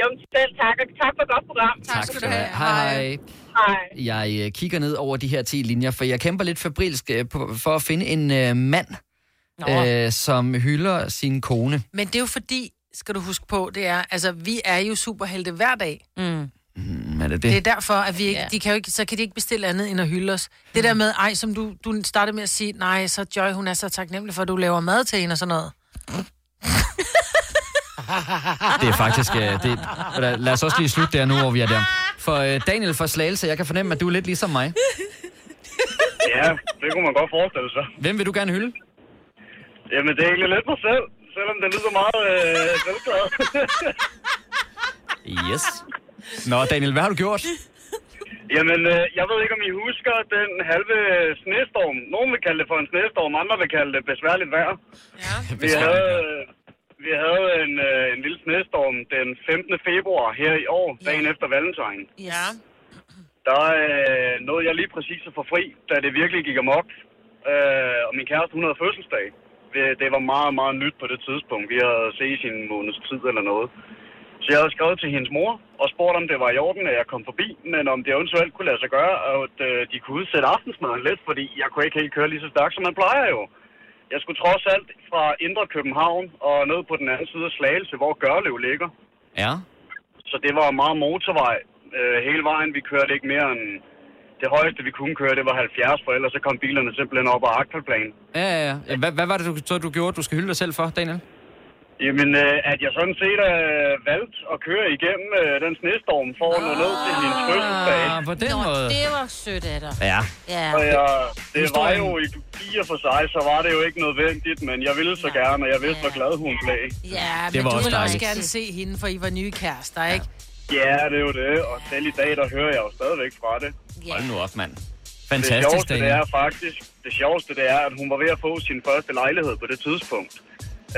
Jo, selv tak, og tak for et godt program. Tak skal du have. Hej, hej. Hej. Jeg øh, kigger ned over de her 10 linjer, for jeg kæmper lidt febrilsk på, for at finde en øh, mand, øh, som hylder sin kone. Men det er jo fordi, skal du huske på, det er, altså, vi er jo superhelte hver dag. Mm. Mm, er det Det er det? derfor, at vi ikke, Ja. de kan jo ikke, så kan de ikke bestille andet end at hylde os. Det der med, ej, som du, du startede med at sige, nej, så Joy, hun er så taknemmelig for, at du laver mad til hende og sådan noget. Det er faktisk... Øh, det, lad os også lige slutte der nu, hvor vi er der. For øh, Daniel fra Slagelse, jeg kan fornemme, at du er lidt ligesom mig. Ja, det kunne man godt forestille sig. Hvem vil du gerne hylde? Jamen, det er egentlig lidt mig selv, selvom det lyder meget øh, selvklart. Yes. Nå, Daniel, hvad har du gjort? Jamen, øh, jeg ved ikke, om I husker den halve snestorm. Nogen vil kalde det for en snestorm, andre vil kalde det besværligt vejr. Ja. Vi havde, vi havde en, øh, en lille snestorm den 15. februar her i år, dagen efter valentine. Ja. Der øh, nåede jeg lige præcis at få fri, da det virkelig gik amok. Øh, og min kæreste, hun havde fødselsdag. Det- Det var meget, meget nyt på det tidspunkt. Vi havde set i en måneds tid eller noget. Så jeg havde skrevet til hendes mor og spurgt, om det var i orden, at jeg kom forbi, men om det eventuelt kunne lade sig gøre, at øh, de kunne udsætte aftensmaden lidt, fordi jeg kunne ikke helt køre lige så stærkt, som man plejer jo. Jeg skulle trods alt fra Indre København og ned på den anden side af Slagelse, hvor Gørlev ligger. Ja. Så det var meget motorvej øh, hele vejen. Vi kørte ikke mere end... Det højeste, vi kunne køre, det var 70, for ellers så kom bilerne simpelthen op ad Agterplan. Ja, ja, ja. Hvad, hvad var det, du, så du gjorde, du skal hylde dig selv for, Daniel? Jamen, øh, at jeg sådan set øh, valgte at køre igennem øh, den snestorm for at nå ned til hendes fødselsdag. Ah, på den Nå, måde. det var sødt af dig. Ja. Ja. Og jeg, det var jo i fire for sig, så var det jo ikke nødvendigt, men jeg ville så gerne, og jeg vidste, hvor glad hun blev. Ja, Det men var du også vil også dejligt. gerne se hende, for I var nye kærester, ikke? Ja, det er jo det, og selv i dag, der hører jeg jo stadigvæk fra det. Hold nu op, mand. det Fantastisk, sjoveste, det Daniel. er faktisk, det sjoveste, det er, at hun var ved at få sin første lejlighed på det tidspunkt.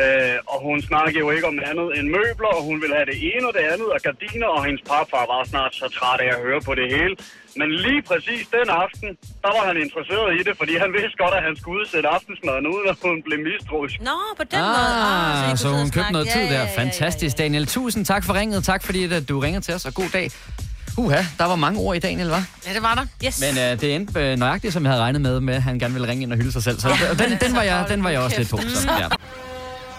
Øh, og hun snakkede jo ikke om andet end møbler, og hun ville have det ene og det andet, og gardiner, og hendes papfar var snart så træt af at høre på det hele. Men lige præcis den aften, der var han interesseret i det, fordi han vidste godt, at han skulle udsætte aftensmaden, uden at hun blev mistroisk. Nå, på den måde. Ah, I Ah, så sidde og hun købte noget Ja, tid ja, der. ja, ja, Fantastisk, Daniel. Tusind tak for ringet. Tak fordi at du ringer til os, og god dag. Uha, der var mange ord i Daniel, var? Ja, det var der. Yes. Men uh, det endte uh, nøjagtigt, som jeg havde regnet med, med at han gerne ville ringe ind og hylde sig selv. Så ja, den, den, var jeg, den var jeg også lidt på. Så, ja.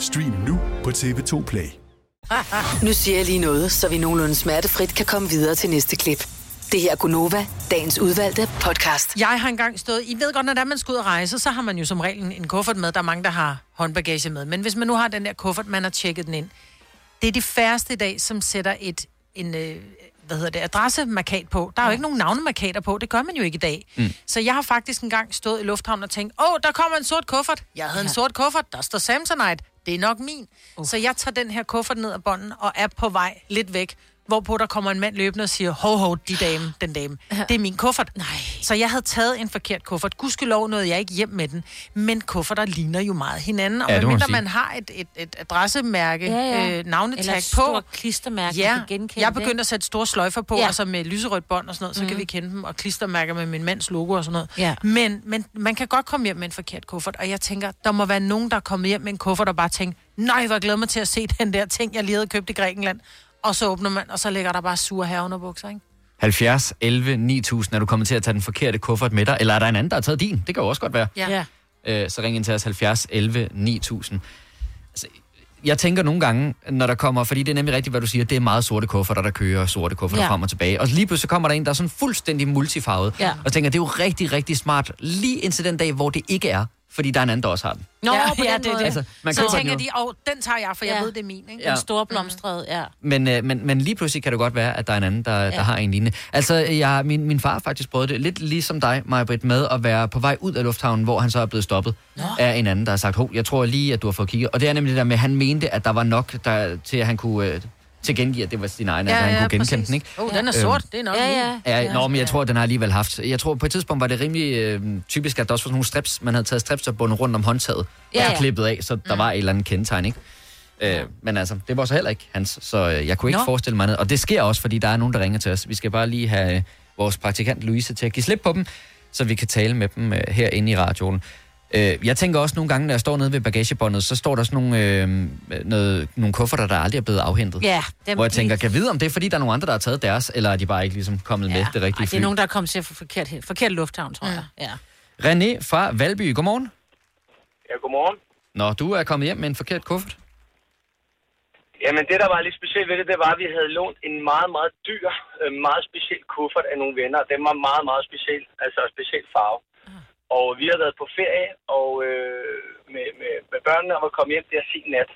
Stream nu på TV2 Play. Nu siger jeg lige noget, så vi nogenlunde smertefrit kan komme videre til næste klip. Det her er Gunova, dagens udvalgte podcast. Jeg har engang stået... I ved godt, når der man skal ud og rejse, så har man jo som regel en kuffert med. Der er mange, der har håndbagage med. Men hvis man nu har den der kuffert, man har tjekket den ind. Det er de færreste i dag, som sætter et, en, øh, hvad hedder det, adressemarkat på. Der er jo ikke nogen navnemarkater på. Det gør man jo ikke i dag. Mm. Så jeg har faktisk engang stået i lufthavnen og tænkt, åh, der kommer en sort kuffert. Jeg havde en sort kuffert, der står Samsonite. Det er nok min. Uh. Så jeg tager den her kuffert ned ad bånden og er på vej lidt væk. Hvorpå der kommer en mand løbende og siger, hov, hov, de dame, den dame. Det er min kuffert. Nej. Så jeg havde taget en forkert kuffert. Gudskelov nåede jeg ikke hjem med den. Men kufferter ligner jo meget hinanden. Og Ja, medmindre man har et, et, et adressemærke, Ja, ja. øh, navnetag Eller på. et stort klistermærke, man ja, kan genkende jeg er det. begyndt at sætte store sløjfer på, Ja. altså med lyserødt bånd og sådan noget, så mm. kan Mhm. vi kende dem, og klistermærker med min mands logo og sådan noget. Ja. Men, men man kan godt komme hjem med en forkert kuffert, og jeg tænker, der må være nogen, der er kommet hjem med en kuffert og bare tænkt, nej, hvor jeg glæder mig til at se den der ting, jeg lige havde købt i Grækenland. Og så åbner man, og så ligger der bare sure herunderbukser, ikke? 70, 11, 9000. Er du kommet til at tage den forkerte kuffert med dig? Eller er der en anden, der har taget din? Det kan jo også godt være. Ja. Øh, så ring ind til os 70, 11, 9000. Altså, jeg tænker nogle gange, når der kommer, fordi det er nemlig rigtigt, hvad du siger, det er meget sorte kufferter, der kører sorte kufferter Ja. frem og tilbage. Og lige pludselig kommer der en, der er sådan fuldstændig multifarvet. Ja. Og tænker, det er jo rigtig, rigtig smart, lige indtil den dag, hvor det ikke er, fordi der er en anden, der også har den. Nå, ja, på ja, den det er måde. det. Altså, man så tænker de, åh, den tager jeg, for jeg Ja. ved, det er min, ikke? Ja. Den store blomstrede, ja. Men, øh, men, men lige pludselig kan det godt være, at der er en anden, der, ja. der har en lignende. Altså, jeg, min, min far faktisk prøvet det lidt ligesom dig, Majbrit, med at være på vej ud af lufthavnen, hvor han så er blevet stoppet Nå. af en anden, der har sagt, hov, jeg tror lige, at du har fået kigget. Og det er nemlig det der med, at han mente, at der var nok der, til, at han kunne øh, tilkendegive, at det var sin egen, ja, at han kunne genkende den, ikke? Oh, den er Øhm, sort, det er nok Ja, ja. Ja, nå, men jeg tror, at den har alligevel haft. Jeg tror, på et tidspunkt var det rimelig øh, typisk, at der også var sådan nogle strips, man havde taget strips og bundet rundt om håndtaget. Ja, Ja, ja. klippet af, så der var et eller andet kendetegn, ikke? Øh, men altså, det var så heller ikke hans, så øh, jeg kunne ikke Nå. forestille mig andet. Og det sker også, fordi der er nogen, der ringer til os. Vi skal bare lige have øh, vores praktikant Louise til at give slip på dem, så vi kan tale med dem øh, herinde i radioen. Øh, jeg tænker også nogle gange, når jeg står nede ved bagagebåndet, så står der sådan nogle, øh, noget, nogle kufferter, der aldrig er blevet afhentet. Ja, dem Hvor jeg tænker, kan jeg vide, om det er, fordi der er nogle andre, der har taget deres, eller er de bare ikke ligesom kommet ja. med det rigtige Ej, fly? det er nogen, der er kommet til for forkert, forkert lufthavn, tror jeg. Ja. René fra Valby, godmorgen. Ja, godmorgen. Nå, du er kommet hjem med en forkert kuffert. Jamen, det, der var lidt specielt ved det, det var, at vi havde lånt en meget, meget dyr, øh, meget speciel kuffert af nogle venner. Den var meget, meget speciel, altså speciel farve. Og vi har været på ferie og øh, med, med, med børnene og var kommet hjem der sen nat.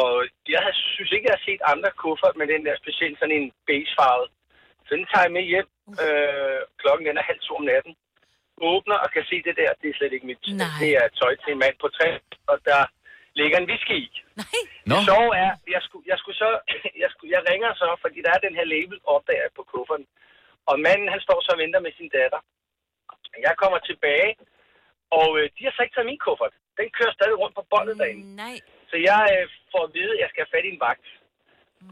Og jeg synes ikke, jeg har set andre kuffert med den der specielt sådan en beigefarvet. Så den tager jeg med hjem. Øh, klokken den er halv to om natten. Åbner og kan se det der, det er slet ikke mit. Nej. Det er tøj til en mand på træ, og der ligger en whisky i. Nå. Det sjove er, jeg skulle, jeg skulle så, jeg, skulle, jeg ringer så, fordi der er den her label opdager jeg på kufferten. Og manden, han står så og venter med sin datter. Jeg kommer tilbage, og øh, de har så ikke taget min kuffert. Den kører stadig rundt på båndet derinde. Nej. Så jeg øh, får at vide, at jeg skal have fat i en vagt.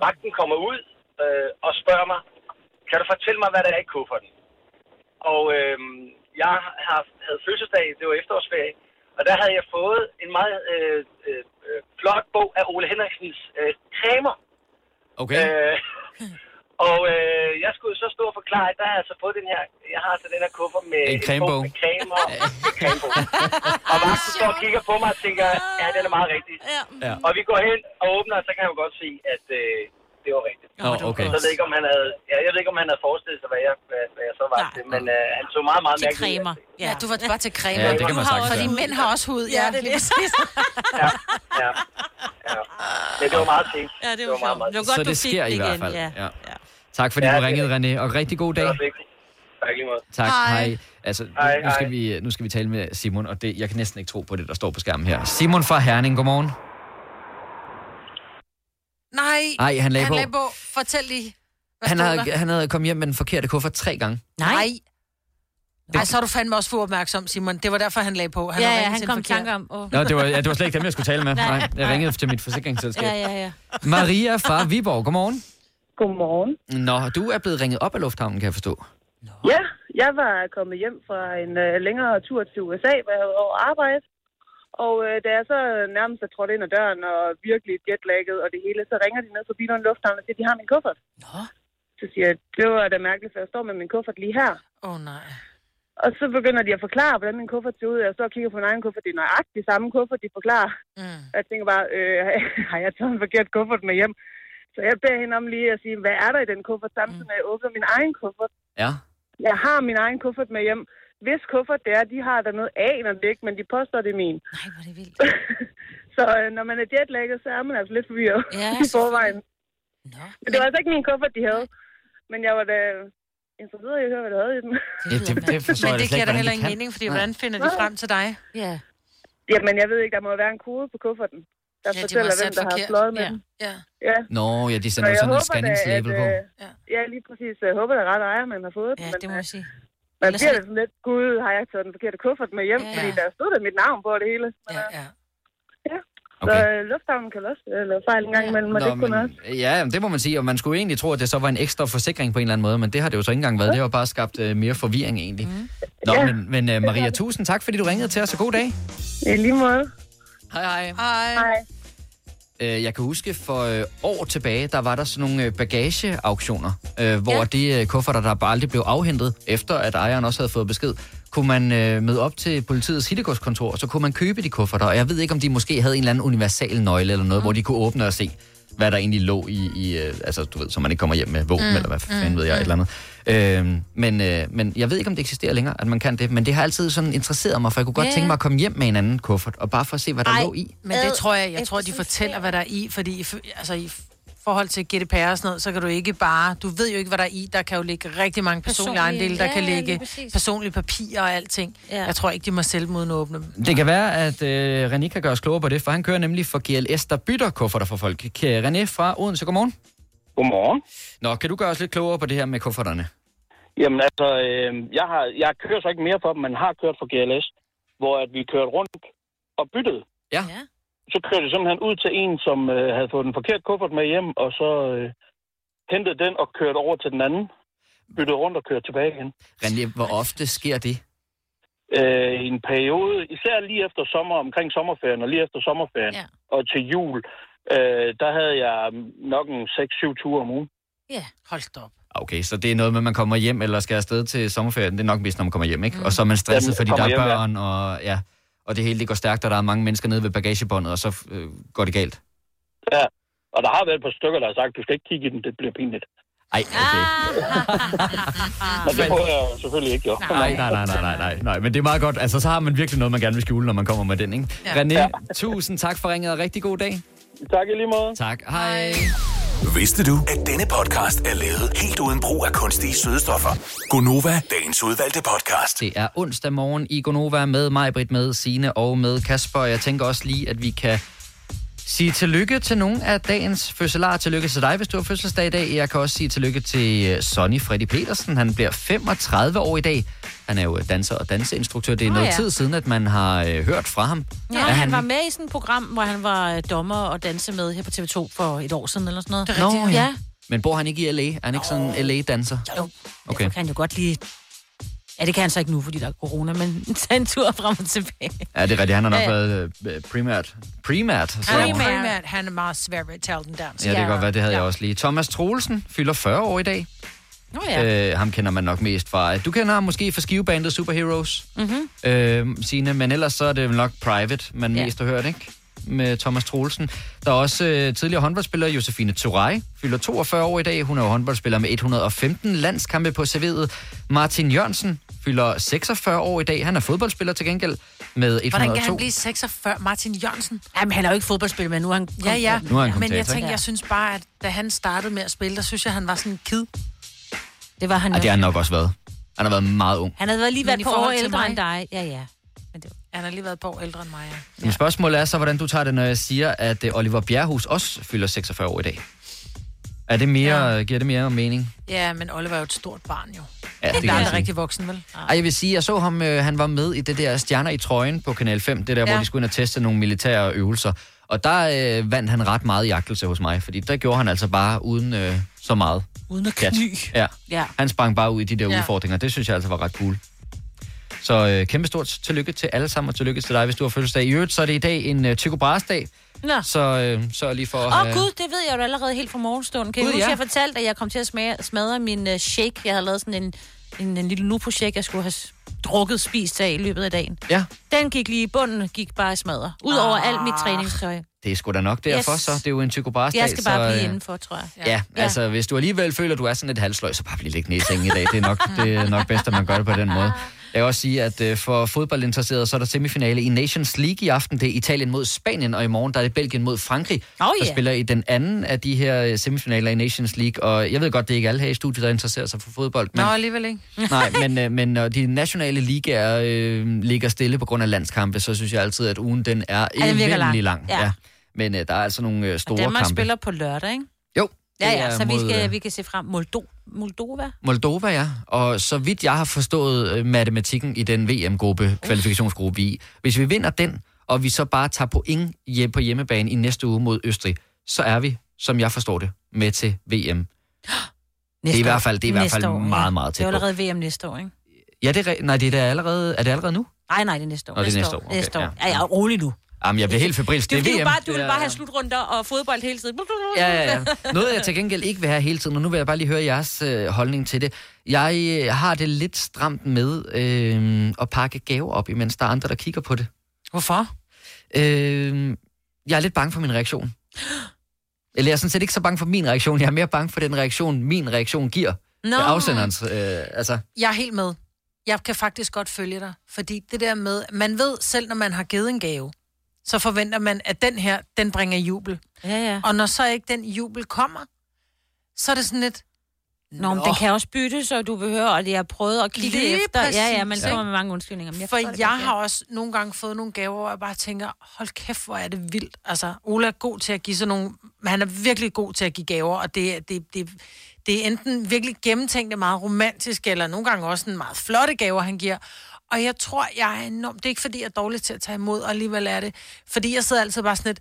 Vagten kommer ud øh, og spørger mig, kan du fortælle mig, hvad der er i kufferten? Og øh, jeg har, havde fødselsdag, det var efterårsferie, og der havde jeg fået en meget øh, øh, øh, flot bog af Ole Henriksens øh, cremer. Okay. Øh, og øh, jeg skulle så stå og forklare, at der har jeg altså fået den her, jeg har altså den her kuffert med En cremebog. med cremer og cremebog. og vagten står og kigger på mig og tænker, ja, den er meget rigtig. Ja. Og vi går hen og åbner, og så kan jeg jo godt se, at øh, det var rigtigt. Nå, okay. Så jeg ved ikke, om han havde, ja, jeg ved ikke, om han havde forestillet sig, hvad jeg, hvad, hvad jeg så var til, men øh, han så meget, meget Til mærkeligt ud. cremer. Ja, du var bare til cremer. Ja, det kan Du man har sagtens også- Fordi mænd har også hud. Ja, det er det. Ja, ja. Men det var meget ting. Ja, det det var var meget, meget Det var godt, så du det sker i hvert fald. ja. Ja. Tak fordi Ja, du det ringede, René, og rigtig god dag. Det var vigtigt. Tak lige Hej. hej. Altså, nu, Hej, nu, skal hej. vi, nu skal vi tale med Simon, og det, jeg kan næsten ikke tro på det, der står på skærmen her. Simon fra Herning, godmorgen. Nej, Nej, han lagde han på. lagde på. Fortæl lige. Hvad Han havde, der? han havde kommet hjem med den forkerte kuffert tre gange. Nej. Ej, så er du fandme også for opmærksom, Simon. Det var derfor, han lagde på. Han Ja, ja, han kom i forkert. tanke om... Åh. Nå, det var, ja, det var slet ikke dem, jeg skulle tale med. Nej, Nej, jeg nej. ringede til mit forsikringsselskab. Ja, ja, ja. Maria fra Viborg, godmorgen. Godmorgen. Nå, du er blevet ringet op af lufthavnen, kan jeg forstå. Ja, jeg var kommet hjem fra en uh, længere tur til USA, hvor jeg havde over arbejde. Og uh, da jeg så nærmest er trådt ind ad døren og virkelig jetlagget og det hele, så ringer de ned forbi nogle lufthavn og siger, at de har min kuffert. Nå. Så siger jeg, det var da mærkeligt, for jeg står med min kuffert lige her. Åh, oh, nej. Og så begynder de at forklare, hvordan min kuffert ser ud. Jeg står og kigger på min egen kuffert. Det er nøjagtigt samme kuffert, de forklarer. Mm. Og jeg tænker bare, øh, har jeg taget en forkert kuffert med hjem? Så jeg beder hende om lige at sige, hvad er der i den kuffert, samtidig med at jeg åbner min egen kuffert. Ja. Jeg har min egen kuffert med hjem. Hvis kuffert det er, de har der noget af, når det ikke, men de påstår, det er min. Nej, hvor er det vildt. så øh, når man er jetlagget, så er man altså lidt forvirret Ja, i forvejen. Men det var altså ikke min kuffert, de havde. Men jeg var da interesseret i at høre, hvad de havde i den. Det, det, det forstår Men det giver ikke, da heller ingen mening, fordi Nej. hvordan finder de frem til dig? Ja. Jamen, jeg ved ikke, der må være en kode på kufferten, der Ja, fortæller, hvem der har forkert. slået med Ja. den. Ja. Ja. Nå, ja, de Så sender jo jeg sådan da, scanningslabel på. øh, Ja, lige præcis. Så Jeg håber, der er ret ejer, man har fået den. Ja, men, det må jeg øh, sige. Man Ellers bliver er det sådan lidt, gud, har jeg taget den forkerte kuffert med hjem, Ja. fordi der stod der mit navn på det hele. Men, Ja, øh, ja. ja. Så Okay. øh, lufthavnen kan også øh, lave fejl en gang imellem, og Nå, det kunne men, også. ja, det må man sige, og man skulle egentlig tro, at det så var en ekstra forsikring på en eller anden måde, men det har det jo så ikke engang været. Det har bare skabt uh, mere forvirring egentlig. Mm. Nå, Ja. men, men uh, Maria, tusind tak, fordi du ringede til os, og god dag. I lige måde. Hej, hej. Hej. Hej. Øh, Jeg kan huske, for øh, år tilbage, der var der sådan nogle øh, bagageauktioner, øh, hvor ja. de øh, kufferter, der bare aldrig blev afhentet, efter at ejeren også havde fået besked, kunne man øh, møde op til politiets hittegodskontor, og så kunne man købe de kufferter. Og jeg ved ikke, om de måske havde en eller anden universal nøgle eller noget, mm. hvor de kunne åbne og se, hvad der egentlig lå i, i øh, altså du ved, så man ikke kommer hjem med våben, Mm, eller hvad fanden mm, ved jeg, et eller andet. Øh, men, øh, men jeg ved ikke, om det eksisterer længere, at man kan det. Men det har altid sådan interesseret mig, for jeg kunne godt Ja. tænke mig at komme hjem med en anden kuffert, og bare for at se, hvad der lå i. Men det tror jeg, jeg tror, de fortæller, hvad der er i, fordi altså, i forhold til GDPR og sådan noget, så kan du ikke bare, du ved jo ikke, hvad der er i. Der kan jo ligge rigtig mange personlige Personlige- ejendele, der ja, kan ligge personlige papirer og alting. Ja. Jeg tror ikke, de må at åbne dem. Det kan være, at øh, René kan gøre os klogere på det, for han kører nemlig for GLS, der bytter kufferter for folk. Kan René fra Odense, godmorgen. Godmorgen. Nå, kan du gøre os lidt klogere på det her med kufferterne? Jamen altså, øh, jeg, har, jeg kører så ikke mere for dem, men har kørt for GLS, hvor at vi kørte rundt og byttede. Ja. Så kørte jeg simpelthen ud til en, som øh, havde fået den forkerte kuffert med hjem, og så øh, hentede den og kørte over til den anden. Byttede rundt og kørte tilbage igen. René, hvor ofte sker det? Øh, I en periode, især lige efter sommer, omkring sommerferien og lige efter sommerferien ja. og til jul, øh, der havde jeg nok en 6-7 ture om ugen. Ja, hold da op. Okay, så det er noget med, at man kommer hjem eller skal afsted til sommerferien. Det er nok mest, når man kommer hjem, ikke? Mm. Og så er man stresset, Jamen, fordi der er hjem, ja. børn, og ja, og det hele det går stærkt, og der er mange mennesker nede ved bagagebåndet, og så øh, går det galt. Ja, og der har været et par stykker, der har sagt, du skal ikke kigge i den, det bliver pinligt. Ej, okay. Men det jeg selvfølgelig ikke, jo. Nej, nej, nej, nej, nej, nej, nej. Men det er meget godt. Altså, så har man virkelig noget, man gerne vil skjule, når man kommer med den, ikke? Ja. René, Ja. tusind tak for ringet, og rigtig god dag. Tak i lige måde. Tak, hej. Vidste du, at denne podcast er lavet helt uden brug af kunstige sødestoffer? Gonova, dagens udvalgte podcast. Det er onsdag morgen i Gonova med mig, Britt, med Sine og med Kasper. Jeg tænker også lige, at vi kan sige tillykke til nogle af dagens fødselarer. Tillykke til dig, hvis du har fødselsdag i dag. Jeg kan også sige tillykke til øh, Sonny Freddy Petersen. Han bliver 35 år i dag. Han er jo danser og danseinstruktør. Det er Nå noget ja. tid siden, at man har øh, hørt fra ham. Ja, Er han var med i sådan et program, hvor han var øh, dommer og danse med her på TV2 for et år siden eller sådan noget. Det er rigtigt, ja. ja. Men bor han ikke i L.A.? Er han ikke sådan en LA-danser? Jo, Okay. kan han jo godt lige... Ja, det kan han så ikke nu, fordi der er corona, men tage en tur frem og tilbage. Ja, det er rigtigt. Han har nok Ja, været øh, primært. Primært. Han siger er primært, han er meget svær ved at tale den dans. Ja, det kan godt være, det havde ja. jeg også lige. Thomas Troelsen fylder 40 år i dag. Nå ja. Øh, ham kender man nok mest fra... Du kender ham måske fra skivebandet Superheroes, Mm-hmm. øh, Signe, men ellers så er det nok Private, man ja. mest har hørt, ikke? Med Thomas Troelsen. Der er også øh, tidligere håndboldspiller Josefine Turay, fylder 42 år i dag. Hun er jo håndboldspiller med 115 landskampe på serviet. Martin Jørgensen fylder 46 år i dag. Han er fodboldspiller til gengæld med 102. Hvordan kan han blive 46? Martin Jørgensen? Jamen, han er jo ikke fodboldspiller, men nu er han... Ja, ja. Nu er han Men jeg tænker, jeg synes bare, at da han startede med at spille, der synes jeg, han var sådan en kid. Det var han Ej, det har han nok også været. Han har været meget ung. Han havde været lige Men været i på år ældre end dig. Ja, ja. Han har lige været et par år ældre end mig, ja. Men spørgsmålet er så, hvordan du tager det, når jeg siger, at øh, Oliver Bjerrehus også fylder 46 år i dag. Er det mere, ja. Giver det mere mening? Ja, men Oliver er jo et stort barn, jo. Ja, det er aldrig rigtig voksen, vel? Ej, jeg vil sige, jeg så ham, øh, han var med i det der Stjerner i trøjen på Kanal 5, det der, ja. hvor de skulle ind og teste nogle militære øvelser. Og der øh, vandt han ret meget jagtelse hos mig, fordi der gjorde han altså bare uden øh, så meget. Uden at kny. Ja. Ja. Han sprang bare ud i de der Ja. udfordringer. Det synes jeg altså var ret cool. Så øh, kæmpe stort tillykke til alle sammen, og tillykke til dig, hvis du har fødselsdag. I øvrigt, så er det i dag en øh, Tycho Brahes-dag. Nå. Så, øh, så lige for at Åh have... gud, det ved jeg jo allerede helt fra morgenstunden. Kan I Gud, huske, ja. jeg fortalte, at jeg kom til at smage, smadre min uh, shake. Jeg havde lavet sådan en, en, en lille nupo-shake, jeg skulle have drukket, spist af i løbet af dagen. Ja. Den gik lige i bunden, gik bare i smadre. Udover alt mit træningstøj. Det er sgu da nok derfor, Yes. så. Det er jo en Tycho Brahes-dag. Jeg skal bare så, blive øh, indenfor, tror jeg. Ja, ja, altså hvis du alligevel føler, at du er sådan lidt halvsløj, så bare bliv liggende i sengen i dag. Det er nok, det er nok bedst, at man gør det på den måde. Jeg kan også sige, at øh, for fodboldinteresserede, så er der semifinale i Nations League i aften. Det er Italien mod Spanien, og i morgen der er det Belgien mod Frankrig, Oh, der ja. spiller i den anden af de her øh, semifinaler i Nations League. Og jeg ved godt, det er ikke alle her i studiet, der interesserer sig for fodbold. Nå, alligevel ikke. Nej, men, øh, men når de nationale ligaer øh, ligger stille på grund af landskampe, så synes jeg altid, at ugen den er Ja, evindelig lang. lang. Ja. Men øh, der er altså nogle øh, store Danmark kampe. spiller på lørdag, ikke? Jo. Ja, det ja, er så vi, skal, øh, vi kan se frem. Moldo, Moldova? Moldova, ja. Og så vidt jeg har forstået øh, matematikken i den VM-gruppe, kvalifikationsgruppe er i, hvis vi vinder den, og vi så bare tager point hjem på hjemmebane i næste uge mod Østrig, så er vi, som jeg forstår det, med til VM. det er i hvert fald, det er i hvert Næste fald år, meget, meget Det er tæt på. allerede VM næste år, ikke? Ja, det er, nej, det er, allerede, er det allerede nu? Nej, nej, det er næste år. Nå, det er næste år. Okay, næste år. ja. Ja, ja, rolig nu. Jamen, jeg bliver helt febrilsk. Det er fordi, VM. du, bare, du Det vil er- bare have slutrunder og fodbold hele tiden. Ja, ja, ja. Noget, jeg til gengæld ikke vil have hele tiden, og nu vil jeg bare lige høre jeres øh, holdning til det. Jeg øh, har det lidt stramt med øh, at pakke gaver op, imens der er andre, der kigger på det. Hvorfor? Øh, jeg er lidt bange for min reaktion. Eller jeg er sådan set ikke så bange for min reaktion, jeg er mere bange for den reaktion, min reaktion giver. Nå. Afsenderens, øh, altså... Jeg er helt med. Jeg kan faktisk godt følge dig. Fordi det der med, man ved selv, når man har givet en gave, så forventer man, at den her, den bringer jubel. Ja, ja. Og når så ikke den jubel kommer, så er det sådan lidt... Nå, men den kan også byttes, og du behøver, og jeg har prøvet at kigge Lige efter. præcis. Ja, ja, men så kommer med mange undskyldninger. Men jeg For jeg godt, ja. har også nogle gange fået nogle gaver, hvor jeg bare tænker, hold kæft, hvor er det vildt. Altså, Ola er god til at give sådan nogle... Han er virkelig god til at give gaver, og det, det, det, det er enten virkelig gennemtænkt og meget romantisk, eller nogle gange også en meget flotte gaver, han giver. Og jeg tror, jeg er enormt... Det er ikke, fordi jeg er dårlig til at tage imod, og alligevel er det. Fordi jeg sidder altid bare sådan lidt,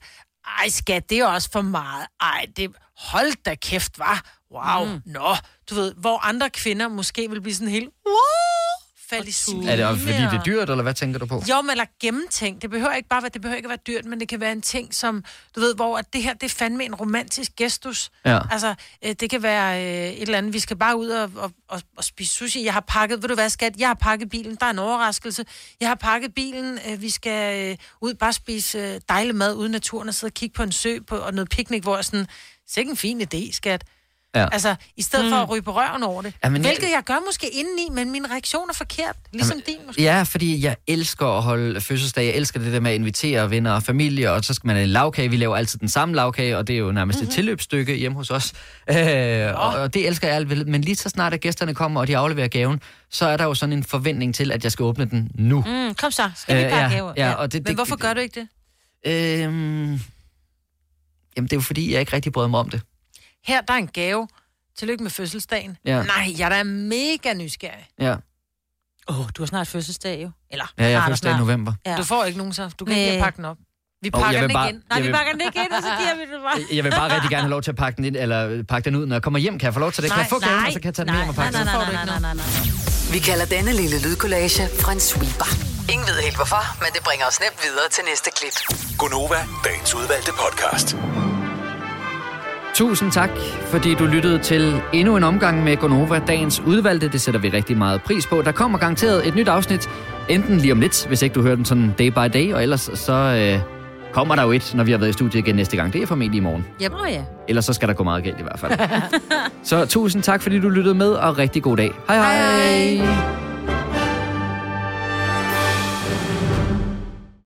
ej skat, det er også for meget. Ej, det... Hold da kæft, var. Wow, mm. nå. Du ved, hvor andre kvinder måske vil blive sådan helt... Wow, falde i svime. Er det også, fordi det er dyrt, eller hvad tænker du på? jo, men eller gennemtænkt. Det behøver ikke bare være, det behøver ikke at være dyrt, men det kan være en ting, som, du ved, hvor at det her, det er fandme en romantisk gestus. Ja. Altså, øh, det kan være øh, et eller andet, vi skal bare ud og, og, og, og spise sushi. Jeg har pakket, ved du hvad, skat? Jeg har pakket bilen, der er en overraskelse. Jeg har pakket bilen, øh, vi skal øh, ud bare spise øh, dejlig mad ude i naturen og sidde og kigge på en sø på, og noget piknik, hvor jeg sådan, sikke en fin idé, skat. Ja. Altså, i stedet mm. for at ryge på røven over det. Jamen, jeg- Hvilket jeg gør måske indeni, men min reaktion er forkert. Ligesom din måske. Ja, fordi jeg elsker at holde fødselsdag. Jeg elsker det der med at invitere venner og familie, og så skal man have en lavkage. Vi laver altid den samme lavkage, og det er jo nærmest mm-hmm. et tilløbsstykke hjemme hos os. Øh, og, og det elsker jeg alt. Men lige så snart at gæsterne kommer, og de afleverer gaven, så er der jo sådan en forventning til, at jeg skal åbne den nu. Mm, kom så, skal vi Øh, bare ja, gaver? ja, og det- Men det- hvorfor gør du ikke det? Øhm, jamen, det er jo fordi, jeg ikke rigtig bryder mig om det. Her, der er en gave. Tillykke med fødselsdagen. Ja. Nej, jeg er da mega nysgerrig. Ja, Åh, oh, du har snart fødselsdag jo. Eller, ja jeg har er fødselsdag i snart. november. Ja. Du får ikke nogen så. Du kan Næh. ikke pakke den op. Vi pakker jeg vil den bare- igen. Nej, Jeg vi vil- pakker den ikke ind, og så giver vi det bare. Jeg vil bare rigtig gerne have lov til at pakke den, ind, eller pakke den ud, når jeg kommer hjem. Kan jeg få lov til det? Kan jeg få gaven, og så kan jeg tage den med hjem og pakke nej, den? nej, nej, nej, nej, nej, nej. Vi kalder denne lille lydkollage en sweeper. Ingen ved helt hvorfor, men det bringer os nemt videre til næste klip. Gonova, dagens udvalgte podcast. Tusind tak, fordi du lyttede til endnu en omgang med Gonova, dagens udvalgte. Det sætter vi rigtig meget pris på. Der kommer garanteret et nyt afsnit, enten lige om lidt, hvis ikke du hører den sådan day by day, og ellers så øh, kommer der jo et, når vi har været i studiet igen næste gang. Det er formentlig i morgen. Ja, oh, ja. Ellers så skal der gå meget galt i hvert fald. så tusind tak, fordi du lyttede med, og rigtig god dag. Hej hej! hej.